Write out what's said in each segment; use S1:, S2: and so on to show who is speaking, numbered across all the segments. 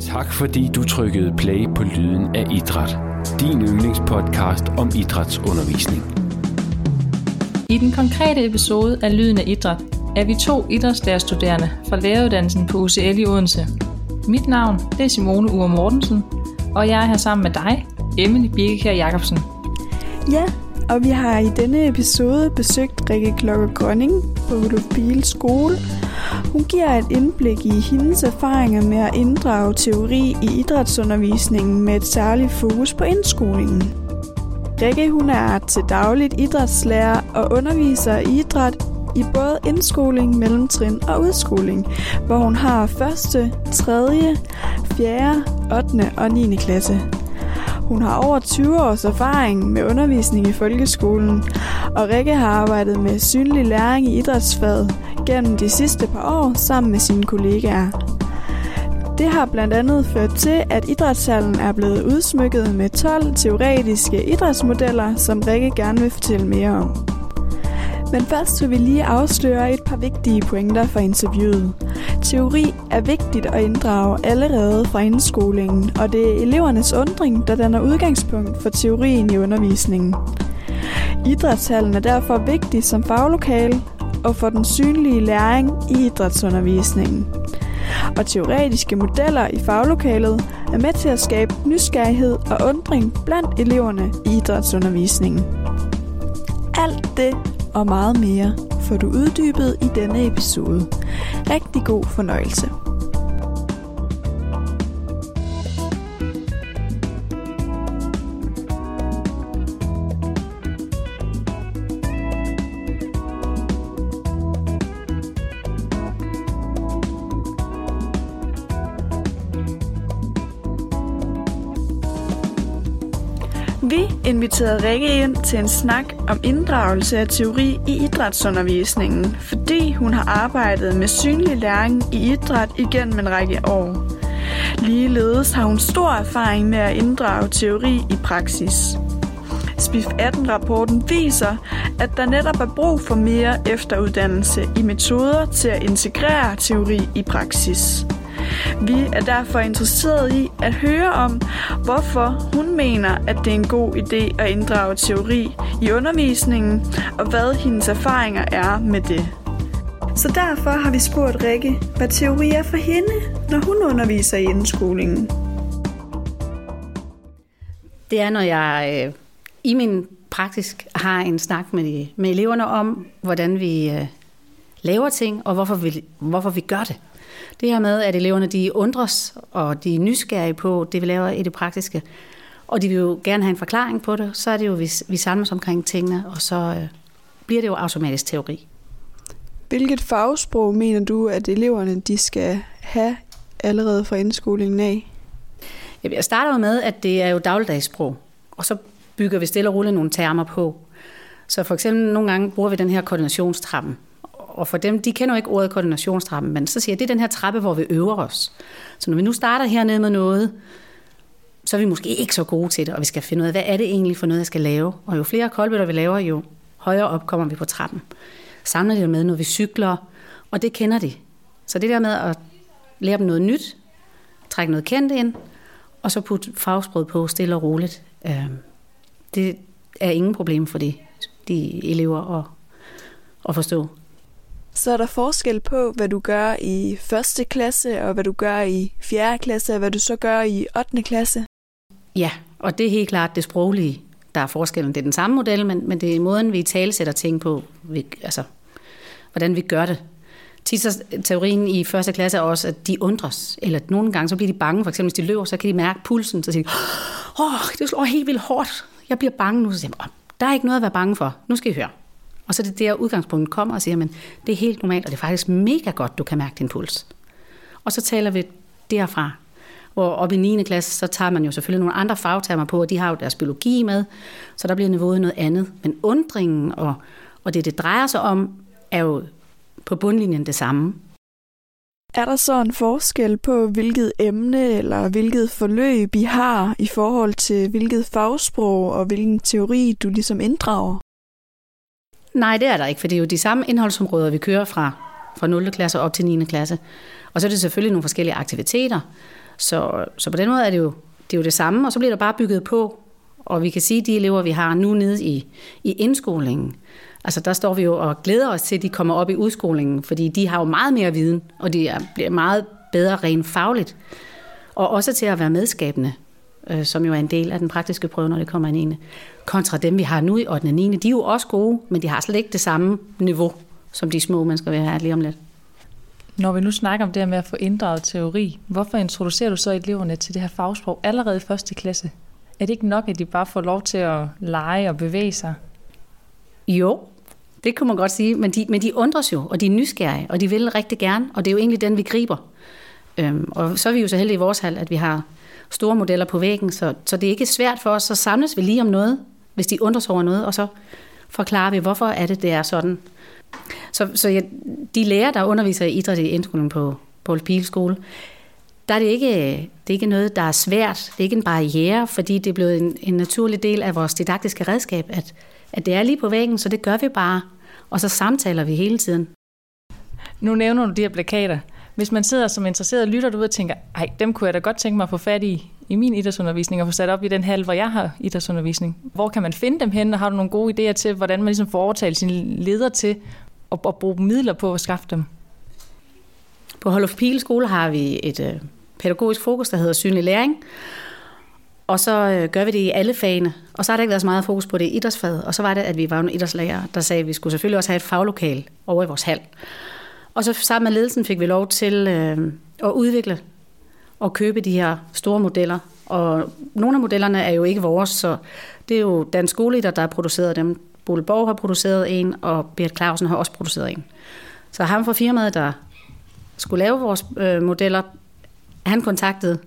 S1: Tak fordi du trykkede play på Lyden af Idræt. Din yndlingspodcast om idrætsundervisning.
S2: I den konkrete episode af Lyden af Idræt er vi to idrætslærerstuderende fra læreruddannelsen på UCL i Odense. Mit navn det er Simone Ure Mortensen, og jeg er her sammen med dig, Emily Birkekær Jacobsen.
S3: Ja, og vi har i denne episode besøgt Rikke Klokke Grønning på Biel skole. Hun giver et indblik i hendes erfaringer med at inddrage teori i idrætsundervisningen med et særligt fokus på indskolingen. Rikke hun er til dagligt idrætslærer og underviser i idræt i både indskoling, mellemtrin og udskoling, hvor hun har 1., 3., 4., 8. og 9. klasse. Hun har over 20 års erfaring med undervisning i folkeskolen, og Rikke har arbejdet med synlig læring i idrætsfaget gennem de sidste par år sammen med sine kollegaer. Det har blandt andet ført til, at idrætshallen er blevet udsmykket med 12 teoretiske idrætsmodeller, som Rikke gerne vil fortælle mere om. Men først vil vi lige afsløre et par vigtige pointer fra interviewet. Teori er vigtigt at inddrage allerede fra indskolingen, og det er elevernes undring, der danner udgangspunkt for teorien i undervisningen. Idrætshallen er derfor vigtig som faglokale og for den synlige læring i idrætsundervisningen. Og teoretiske modeller i faglokalet er med til at skabe nysgerrighed og undring blandt eleverne i idrætsundervisningen. Alt det og meget mere får du uddybet i denne episode. Rigtig god fornøjelse. Vi inviterede Rikke ind til en snak om inddragelse af teori i idrætsundervisningen, fordi hun har arbejdet med synlig læring i idræt igennem en række år. Ligeledes har hun stor erfaring med at inddrage teori i praksis. SPIF 18-rapporten viser, at der netop er brug for mere efteruddannelse i metoder til at integrere teori i praksis. Vi er derfor interesseret i at høre om, hvorfor hun mener, at det er en god idé at inddrage teori i undervisningen, og hvad hendes erfaringer er med det. Så derfor har vi spurgt Rikke, hvad teori er for hende, når hun underviser i indskolingen.
S4: Det er, når jeg øh, i min praksis har en snak med, de, med eleverne om, hvordan vi øh, laver ting, og hvorfor vi, hvorfor vi gør det. Det her med, at eleverne de undres, og de er nysgerrige på det, vi laver i det praktiske, og de vil jo gerne have en forklaring på det, så er det jo, vi, vi samles omkring tingene, og så øh, bliver det jo automatisk teori.
S3: Hvilket fagsprog mener du, at eleverne de skal have allerede fra indskolingen af?
S4: Jeg starter jo med, at det er jo dagligdagssprog, og så bygger vi stille og roligt nogle termer på. Så for eksempel nogle gange bruger vi den her koordinationstrappen, og for dem, de kender jo ikke ordet koordinationstrappen, men så siger jeg, det er den her trappe, hvor vi øver os. Så når vi nu starter hernede med noget, så er vi måske ikke så gode til det, og vi skal finde ud af, hvad er det egentlig for noget, jeg skal lave. Og jo flere koldbøtter vi laver, jo højere op kommer vi på trappen. Samler det med, når vi cykler, og det kender de. Så det der med at lære dem noget nyt, trække noget kendt ind, og så putte fagsprød på stille og roligt, øh, det er ingen problem for de, de elever at, at forstå.
S3: Så er der forskel på, hvad du gør i første klasse, og hvad du gør i fjerde klasse, og hvad du så gør i 8. klasse?
S4: Ja, og det er helt klart det sproglige, der er forskellen. Det er den samme model, men, men det er måden, vi talesætter ting på, vi, altså, hvordan vi gør det. Tit teorien i første klasse er også, at de undres, eller at nogle gange så bliver de bange. For eksempel, hvis de løber, så kan de mærke pulsen, så siger de, åh, oh, det slår helt vildt hårdt. Jeg bliver bange nu. Så siger jeg, der er ikke noget at være bange for. Nu skal I høre. Og så er det der udgangspunktet kommer og siger, men det er helt normalt, og det er faktisk mega godt, du kan mærke din puls. Og så taler vi derfra. Hvor op i 9. klasse, så tager man jo selvfølgelig nogle andre fagtermer på, og de har jo deres biologi med, så der bliver niveauet noget andet. Men undringen og, og det, det drejer sig om, er jo på bundlinjen det samme.
S3: Er der så en forskel på, hvilket emne eller hvilket forløb I har i forhold til hvilket fagsprog og hvilken teori du ligesom inddrager?
S4: Nej, det er der ikke, for det er jo de samme indholdsområder, vi kører fra, fra 0. klasse op til 9. klasse. Og så er det selvfølgelig nogle forskellige aktiviteter. Så, så på den måde er det, jo, det er jo det samme, og så bliver der bare bygget på. Og vi kan sige, at de elever, vi har nu nede i, i indskolingen, altså der står vi jo og glæder os til, at de kommer op i udskolingen, fordi de har jo meget mere viden, og de er, bliver meget bedre rent fagligt, og også til at være medskabende, øh, som jo er en del af den praktiske prøve, når det kommer ind i kontra dem, vi har nu i 8. og 9. De er jo også gode, men de har slet ikke det samme niveau, som de små mennesker vil have lige om lidt.
S2: Når vi nu snakker om det her med at få inddraget teori, hvorfor introducerer du så eleverne til det her fagsprog allerede i første klasse? Er det ikke nok, at de bare får lov til at lege og bevæge sig?
S4: Jo, det kunne man godt sige, men de, men de undres jo, og de er nysgerrige, og de vil rigtig gerne, og det er jo egentlig den, vi griber. Øhm, og så er vi jo så heldige i vores hal, at vi har store modeller på væggen, så, så det er ikke svært for os, så samles vi lige om noget, hvis de undres over noget, og så forklarer vi, hvorfor er det, det er sådan. Så, så jeg, de lærer, der underviser i idræt i indskolen på Paul Pil skole, der er det ikke, det er ikke noget, der er svært. Det er ikke en barriere, fordi det er blevet en, en naturlig del af vores didaktiske redskab, at, at det er lige på væggen, så det gør vi bare. Og så samtaler vi hele tiden.
S2: Nu nævner du de her plakater. Hvis man sidder som interesseret lytter du og tænker, ej, dem kunne jeg da godt tænke mig at få fat i i min idrætsundervisning og få sat op i den hal, hvor jeg har idrætsundervisning. Hvor kan man finde dem hen, og har du nogle gode idéer til, hvordan man ligesom får overtalt sine ledere til at, at bruge midler på at skaffe dem?
S4: På Holof Pile skole har vi et øh, pædagogisk fokus, der hedder synlig læring. Og så øh, gør vi det i alle fagene. Og så har der ikke været så meget fokus på det i idrætsfaget. Og så var det, at vi var en idrætslærer, der sagde, at vi skulle selvfølgelig også have et faglokal over i vores hal. Og så sammen med ledelsen fik vi lov til øh, at udvikle og købe de her store modeller. Og nogle af modellerne er jo ikke vores, så det er jo Dansk Skoleidræt, der har produceret dem. Bole Borg har produceret en, og Bert Clausen har også produceret en. Så ham fra firmaet, der skulle lave vores øh, modeller, han kontaktede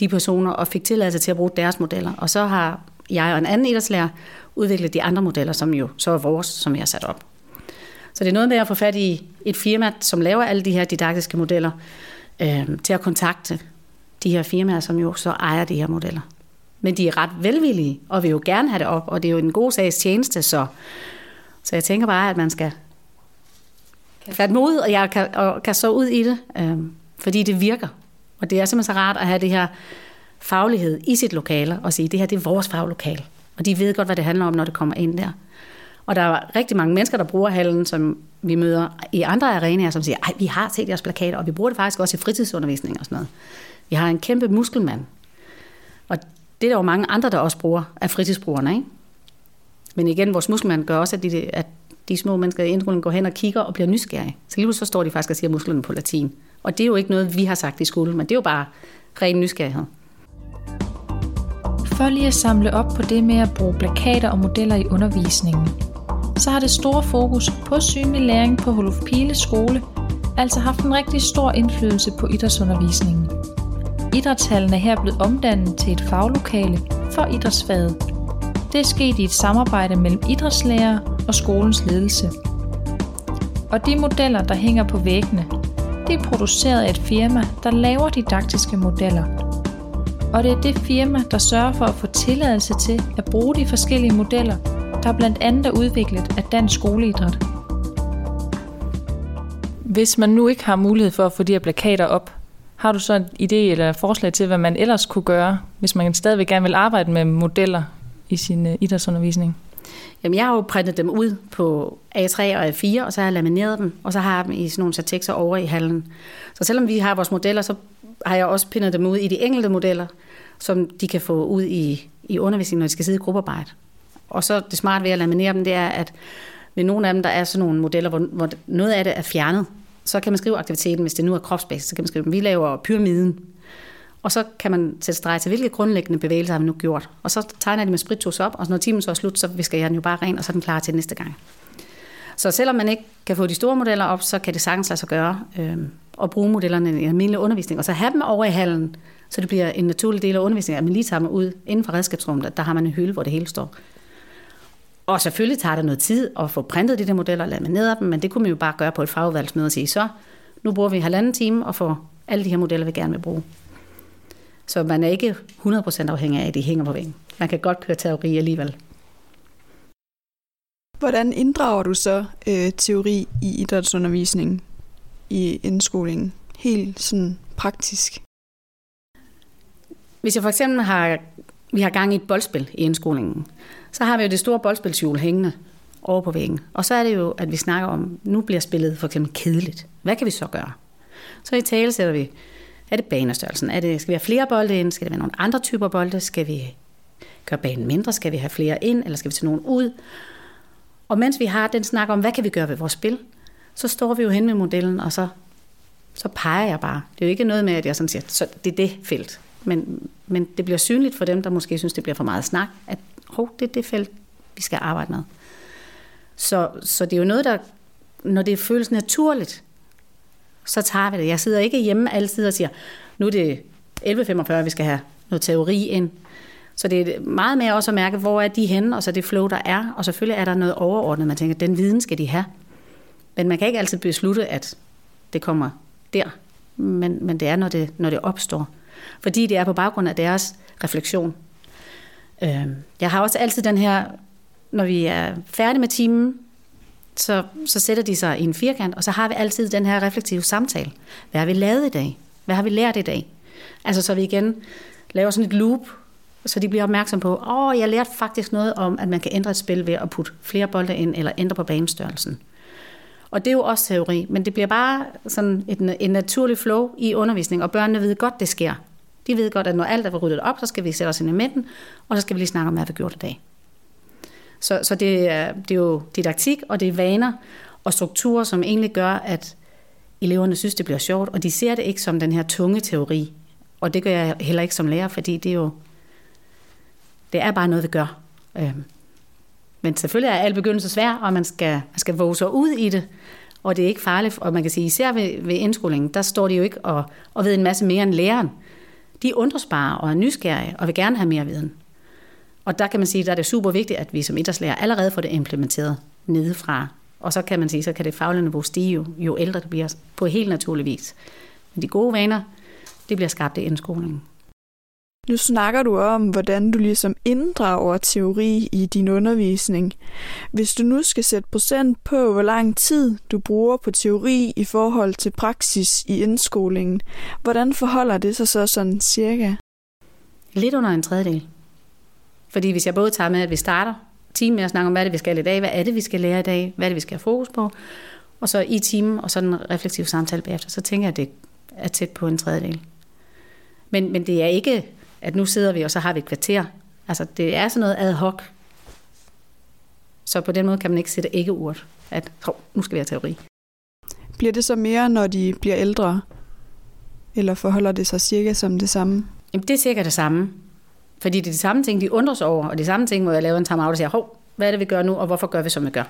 S4: de personer og fik tilladelse til at bruge deres modeller. Og så har jeg og en anden idrætslærer udviklet de andre modeller, som jo så er vores, som jeg har sat op. Så det er noget med at få fat i et firma, som laver alle de her didaktiske modeller, øh, til at kontakte de her firmaer, som jo så ejer de her modeller. Men de er ret velvillige, og vil jo gerne have det op, og det er jo en god sags tjeneste, så, så jeg tænker bare, at man skal fatte mod, og jeg kan, og kan så ud i det, øh, fordi det virker. Og det er simpelthen så rart at have det her faglighed i sit lokale, og sige, det her det er vores faglokale. Og de ved godt, hvad det handler om, når det kommer ind der. Og der er rigtig mange mennesker, der bruger hallen, som vi møder i andre arenaer, som siger, ej, vi har set jeres plakater, og vi bruger det faktisk også i fritidsundervisning og sådan noget. Vi har en kæmpe muskelmand. Og det er der jo mange andre, der også bruger af fritidsbrugerne, ikke? Men igen, vores muskelmand gør også, at de, at de små mennesker i indrullen går hen og kigger og bliver nysgerrige. Så lige så står de faktisk og siger musklerne på latin. Og det er jo ikke noget, vi har sagt i skolen, men det er jo bare ren nysgerrighed.
S2: For lige at samle op på det med at bruge plakater og modeller i undervisningen, så har det store fokus på synlig læring på Holof Pile skole altså haft en rigtig stor indflydelse på idrætsundervisningen. Idrætshallen er her blevet omdannet til et faglokale for idrætsfaget. Det er sket i et samarbejde mellem idrætslærer og skolens ledelse. Og de modeller, der hænger på væggene, det er produceret af et firma, der laver didaktiske modeller. Og det er det firma, der sørger for at få tilladelse til at bruge de forskellige modeller der blandt andet er udviklet af Dansk Skoleidræt. Hvis man nu ikke har mulighed for at få de her plakater op, har du så en idé eller forslag til, hvad man ellers kunne gøre, hvis man stadigvæk gerne vil arbejde med modeller i sin uh, idrætsundervisning?
S4: Jamen, jeg har jo printet dem ud på A3 og A4, og så har jeg lamineret dem, og så har jeg dem i sådan nogle satekser over i hallen. Så selvom vi har vores modeller, så har jeg også pindet dem ud i de enkelte modeller, som de kan få ud i, i undervisningen, når de skal sidde i gruppearbejde. Og så det smarte ved at laminere dem, det er, at ved nogle af dem, der er sådan nogle modeller, hvor, hvor noget af det er fjernet, så kan man skrive aktiviteten, hvis det nu er kropsbaseret, så kan man skrive, vi laver pyramiden. Og så kan man sætte streg til, hvilke grundlæggende bevægelser har vi nu gjort. Og så tegner de med sprittus op, og når timen så er slut, så visker jeg den jo bare ren, og så er den klar til næste gang. Så selvom man ikke kan få de store modeller op, så kan det sagtens lade sig gøre øh, at bruge modellerne i almindelig undervisning, og så have dem over i hallen, så det bliver en naturlig del af undervisningen, at man lige tager dem ud inden for redskabsrummet, der har man en hylde, hvor det hele står. Og selvfølgelig tager det noget tid at få printet de der modeller og lamineret dem, men det kunne man jo bare gøre på et fagudvalgsmøde og sige, så nu bruger vi halvanden time og får alle de her modeller, vi gerne vil bruge. Så man er ikke 100% afhængig af, at de hænger på væggen. Man kan godt køre teori alligevel.
S3: Hvordan inddrager du så øh, teori i idrætsundervisning i indskolingen? Helt sådan praktisk.
S4: hvis jeg for eksempel har, vi har gang i et boldspil i indskolingen, så har vi jo det store boldspilshjul hængende over på væggen. Og så er det jo, at vi snakker om, nu bliver spillet for eksempel kedeligt. Hvad kan vi så gøre? Så i tale sætter vi, er det banestørrelsen? Er det, skal vi have flere bolde ind? Skal det være nogle andre typer bolde? Skal vi gøre banen mindre? Skal vi have flere ind? Eller skal vi tage nogen ud? Og mens vi har den snak om, hvad kan vi gøre ved vores spil, så står vi jo hen med modellen, og så, så peger jeg bare. Det er jo ikke noget med, at jeg sådan siger, så det er det felt. Men, men det bliver synligt for dem, der måske synes, det bliver for meget snak, at hov, det er det felt, vi skal arbejde med. Så, så det er jo noget, der, når det føles naturligt, så tager vi det. Jeg sidder ikke hjemme altid og siger, nu er det 11.45, vi skal have noget teori ind. Så det er meget mere også at mærke, hvor er de henne, og så det flow, der er. Og selvfølgelig er der noget overordnet, man tænker, den viden skal de have. Men man kan ikke altid beslutte, at det kommer der. Men, men det er, når det, når det opstår. Fordi det er på baggrund af deres refleksion. Øhm, jeg har også altid den her, når vi er færdige med timen, så, så sætter de sig i en firkant, og så har vi altid den her reflektive samtale. Hvad har vi lavet i dag? Hvad har vi lært i dag? Altså så vi igen laver sådan et loop, så de bliver opmærksom på, åh, oh, jeg lærte faktisk noget om, at man kan ændre et spil ved at putte flere bolde ind, eller ændre på banestørrelsen. Og det er jo også teori, men det bliver bare sådan et, en naturlig flow i undervisning, og børnene ved godt, det sker. De ved godt, at når alt er ryddet op, så skal vi sætte os ind i midten, og så skal vi lige snakke om, hvad vi har gjort i dag. Så, så det, er, det er jo didaktik, og det er vaner og strukturer, som egentlig gør, at eleverne synes, det bliver sjovt, og de ser det ikke som den her tunge teori. Og det gør jeg heller ikke som lærer, fordi det er jo det er bare noget, vi gør. Øhm, men selvfølgelig er al begyndelse svær, og man skal, man skal våge sig ud i det, og det er ikke farligt. Og man kan sige, især ved, ved indskolingen, der står de jo ikke og, og ved en masse mere end læreren. De undres bare og er nysgerrige og vil gerne have mere viden. Og der kan man sige, der er det super vigtigt, at vi som idrætslærer allerede får det implementeret nedefra. Og så kan man sige, så kan det faglige niveau stige jo, jo ældre det bliver på helt naturlig vis. Men de gode vaner, det bliver skabt i indskolingen.
S3: Nu snakker du om, hvordan du ligesom inddrager teori i din undervisning. Hvis du nu skal sætte procent på, hvor lang tid du bruger på teori i forhold til praksis i indskolingen, hvordan forholder det sig så sådan cirka?
S4: Lidt under en tredjedel. Fordi hvis jeg både tager med, at vi starter timen med at snakke om, hvad er det, vi skal i dag, hvad er det, vi skal lære i dag, hvad er det, vi skal have fokus på, og så i timen, og så en reflektiv samtale bagefter, så tænker jeg, at det er tæt på en tredjedel. Men, men det er ikke, at nu sidder vi, og så har vi et kvarter. Altså, det er sådan noget ad hoc. Så på den måde kan man ikke sætte ikke urt, at nu skal vi have teori.
S3: Bliver det så mere, når de bliver ældre? Eller forholder det sig cirka som det samme?
S4: Jamen, det er cirka det samme. Fordi det er de samme ting, de undrer sig over, og de samme ting, hvor jeg laver en time-out og siger, hov, hvad er det, vi gør nu, og hvorfor gør vi, som vi gør?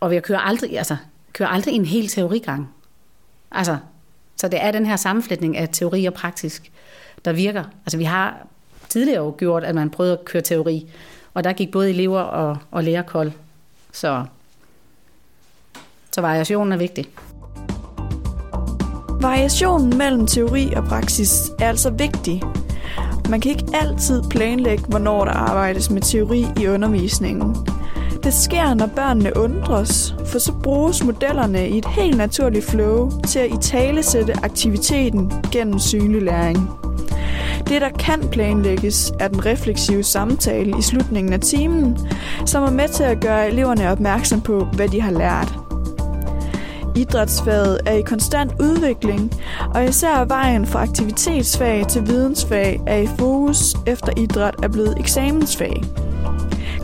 S4: Og vi kører aldrig, altså, kører aldrig en hel teorigang. Altså, så det er den her sammenflætning af teori og praktisk, der virker. Altså, vi har tidligere jo gjort, at man prøvede at køre teori, og der gik både elever og, og lærer kold. Så, så variationen er vigtig.
S3: Variationen mellem teori og praksis er altså vigtig, man kan ikke altid planlægge, hvornår der arbejdes med teori i undervisningen. Det sker, når børnene undres, for så bruges modellerne i et helt naturligt flow til at i tale sætte aktiviteten gennem synlig læring. Det, der kan planlægges, er den refleksive samtale i slutningen af timen, som er med til at gøre eleverne opmærksom på, hvad de har lært. Idrætsfaget er i konstant udvikling, og især vejen fra aktivitetsfag til vidensfag er i fokus efter idræt er blevet eksamensfag.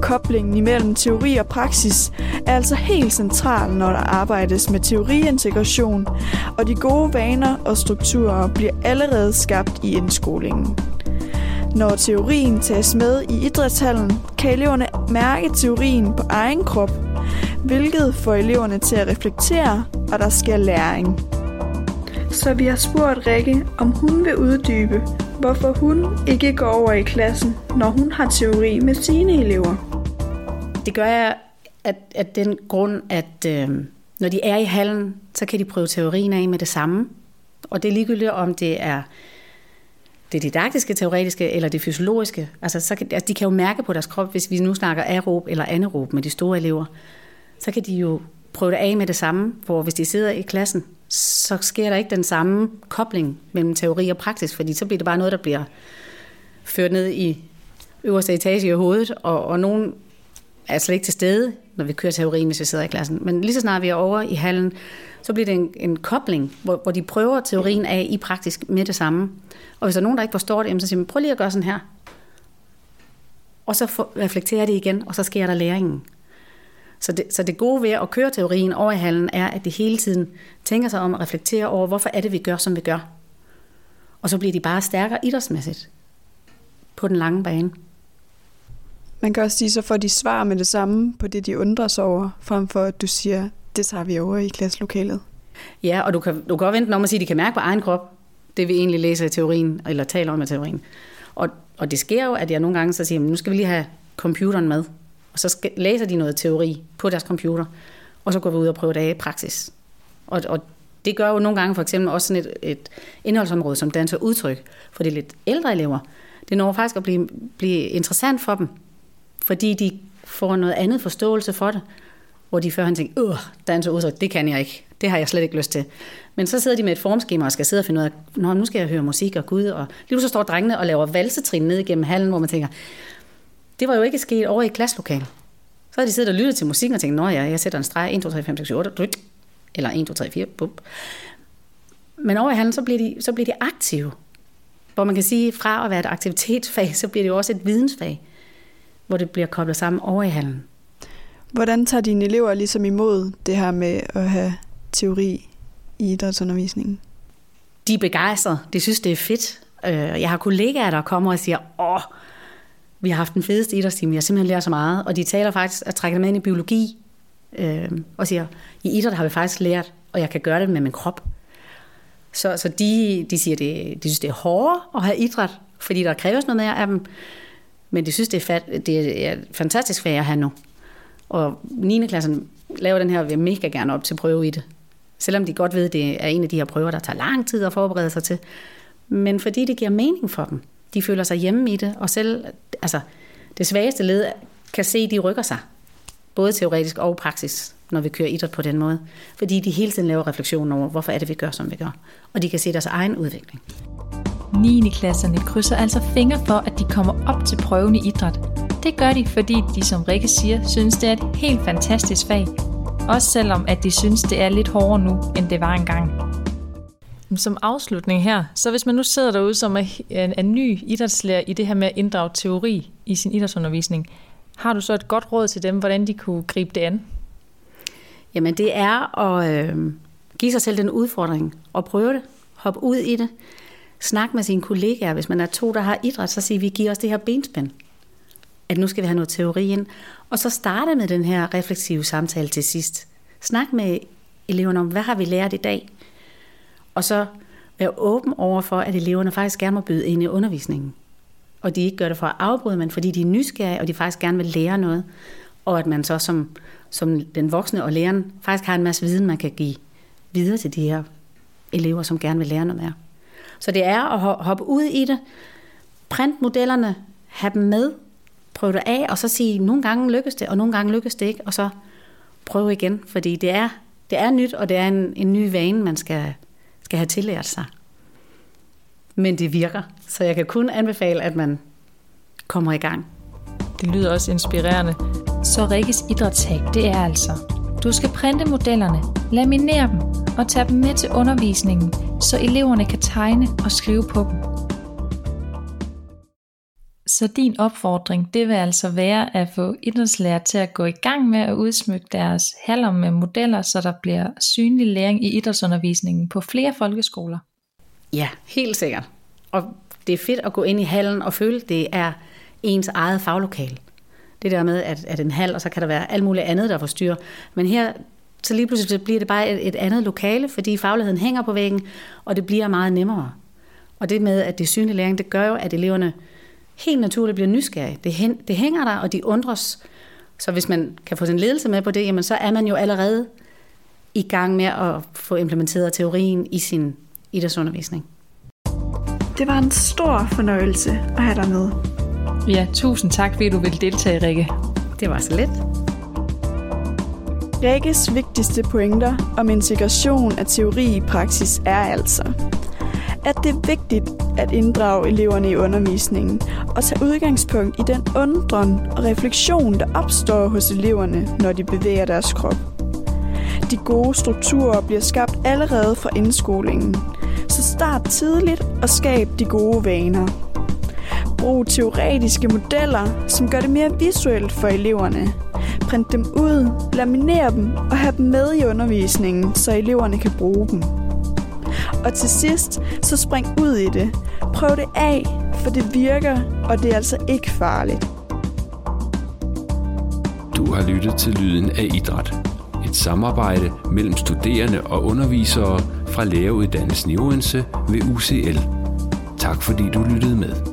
S3: Koblingen imellem teori og praksis er altså helt central, når der arbejdes med teoriintegration, og de gode vaner og strukturer bliver allerede skabt i indskolingen. Når teorien tages med i idrætshallen, kan eleverne mærke teorien på egen krop hvilket får eleverne til at reflektere, og der sker læring. Så vi har spurgt Rikke, om hun vil uddybe, hvorfor hun ikke går over i klassen, når hun har teori med sine elever.
S4: Det gør jeg at, at den grund, at øh, når de er i hallen, så kan de prøve teorien af med det samme. Og det er ligegyldigt, om det er det didaktiske, teoretiske eller det fysiologiske. Altså, så kan, altså, de kan jo mærke på deres krop, hvis vi nu snakker aerob eller anaerob med de store elever, så kan de jo prøve det af med det samme, hvor hvis de sidder i klassen, så sker der ikke den samme kobling mellem teori og praksis, fordi så bliver det bare noget, der bliver ført ned i øverste etage i hovedet, og, og nogen er slet ikke til stede, når vi kører teorien, hvis vi sidder i klassen. Men lige så snart vi er over i hallen, så bliver det en, en kobling, hvor, hvor de prøver teorien af i praktisk med det samme. Og hvis der er nogen, der ikke forstår det, så siger man, prøv lige at gøre sådan her. Og så for, reflekterer det igen, og så sker der læringen. Så det, så det gode ved at køre teorien over i hallen, er, at de hele tiden tænker sig om at reflektere over, hvorfor er det, vi gør, som vi gør. Og så bliver de bare stærkere idrætsmæssigt på den lange bane.
S3: Man kan også sige, så får de svar med det samme på det, de undrer sig over, frem for at du siger, det tager vi over i klasselokalet.
S4: Ja, og du kan, du kan også vente om at sige, at de kan mærke på egen krop, det vi egentlig læser i teorien, eller taler om i teorien. Og, og det sker jo, at jeg nogle gange så siger, nu skal vi lige have computeren med. Og så skal, læser de noget teori på deres computer, og så går vi ud og prøver det af i praksis. Og, og det gør jo nogle gange for eksempel også sådan et, et indholdsområde som dans og udtryk for de lidt ældre elever. Det når faktisk at blive, blive interessant for dem, fordi de får noget andet forståelse for det, hvor de førhen tænkte, øh, dans og udtryk, det kan jeg ikke. Det har jeg slet ikke lyst til. Men så sidder de med et formskema og skal sidde og finde ud af, Nå, nu skal jeg høre musik og Gud. Og lige så står drengene og laver valsetrin ned igennem hallen, hvor man tænker, det var jo ikke sket over i klasselokalet. Så havde de siddet og lyttet til musikken og tænkt, nå ja, jeg sætter en streg, 1, 2, 3, 5, 6, 8, eller 1, 2, 3, 4, bup. Men over i hallen, så bliver, de, så bliver de aktive. Hvor man kan sige, fra at være et aktivitetsfag, så bliver det jo også et vidensfag, hvor det bliver koblet sammen over i hallen.
S3: Hvordan tager dine elever ligesom imod det her med at have teori i idrætsundervisningen?
S4: De er begejstrede. De synes, det er fedt. Øh, jeg har kollegaer, der kommer og siger, åh, vi har haft den fedeste idrætstime, jeg har simpelthen lært så meget. Og de taler faktisk at trække dem ind i biologi, øh, og siger, i idræt har vi faktisk lært, og jeg kan gøre det med min krop. Så, så de, de siger, det, de synes, det er hårdere at have idræt, fordi der kræves noget mere af dem. Men de synes, det er, fat, det er et fantastisk fag at have nu. Og 9. klassen laver den her, vil mega gerne op til prøve i det. Selvom de godt ved, det er en af de her prøver, der tager lang tid at forberede sig til. Men fordi det giver mening for dem. De føler sig hjemme i det, og selv altså, det svageste led kan se, at de rykker sig. Både teoretisk og praksis, når vi kører idræt på den måde. Fordi de hele tiden laver refleksioner over, hvorfor er det, vi gør, som vi gør. Og de kan se deres egen udvikling.
S2: 9. klasserne krydser altså fingre for, at de kommer op til prøven i idræt. Det gør de, fordi de, som Rikke siger, synes, det er et helt fantastisk fag. Også selvom, at de synes, det er lidt hårdere nu, end det var engang. Som afslutning her, så hvis man nu sidder derude som er, en, en ny idrætslærer i det her med at inddrage teori i sin idrætsundervisning, har du så et godt råd til dem, hvordan de kunne gribe det an?
S4: Jamen det er at øh, give sig selv den udfordring og prøve det. Hop ud i det. Snak med sine kollegaer. Hvis man er to, der har idræt, så siger vi, giver os det her benspænd. At nu skal vi have noget teori ind. Og så starte med den her refleksive samtale til sidst. Snak med eleverne om, hvad har vi lært i dag? Og så være åben over for, at eleverne faktisk gerne må byde ind i undervisningen. Og de ikke gør det for at afbryde, men fordi de er nysgerrige, og de faktisk gerne vil lære noget. Og at man så som, som den voksne og læreren faktisk har en masse viden, man kan give videre til de her elever, som gerne vil lære noget mere. Så det er at hoppe ud i det, print modellerne, have dem med, prøve det af, og så sige, nogle gange lykkes det, og nogle gange lykkes det ikke, og så prøve igen, fordi det er, det er nyt, og det er en, en ny vane, man skal, skal have tillært sig. Men det virker, så jeg kan kun anbefale, at man kommer i gang.
S2: Det lyder også inspirerende. Så Rikkes idrætshag, det er altså, du skal printe modellerne, laminere dem og tage dem med til undervisningen, så eleverne kan tegne og skrive på dem. Så din opfordring, det vil altså være at få idrætslærer til at gå i gang med at udsmykke deres haller med modeller, så der bliver synlig læring i idrætsundervisningen på flere folkeskoler.
S4: Ja, helt sikkert. Og det er fedt at gå ind i hallen og føle, at det er ens eget faglokal. Det der med, at, at en hal, og så kan der være alt muligt andet, der forstyrrer. Men her, så lige pludselig bliver det bare et, et andet lokale, fordi fagligheden hænger på væggen, og det bliver meget nemmere. Og det med, at det er synlig læring, det gør jo, at eleverne helt naturligt bliver nysgerrige. Det, hen, det hænger der, og de undres. Så hvis man kan få sin ledelse med på det, jamen så er man jo allerede i gang med at få implementeret teorien i sin idrætsundervisning.
S3: Det var en stor fornøjelse at have dig med.
S2: Ja, tusind tak, fordi du vil deltage, Rikke.
S4: Det var så let.
S3: Rikkes vigtigste pointer om integration af teori i praksis er altså, at det er vigtigt, at inddrage eleverne i undervisningen og tage udgangspunkt i den undren og refleksion, der opstår hos eleverne, når de bevæger deres krop. De gode strukturer bliver skabt allerede fra indskolingen, så start tidligt og skab de gode vaner. Brug teoretiske modeller, som gør det mere visuelt for eleverne. Print dem ud, laminere dem og have dem med i undervisningen, så eleverne kan bruge dem. Og til sidst, så spring ud i det. Prøv det af, for det virker, og det er altså ikke farligt.
S1: Du har lyttet til Lyden af Idræt. Et samarbejde mellem studerende og undervisere fra læreruddannelsen i Odense ved UCL. Tak fordi du lyttede med.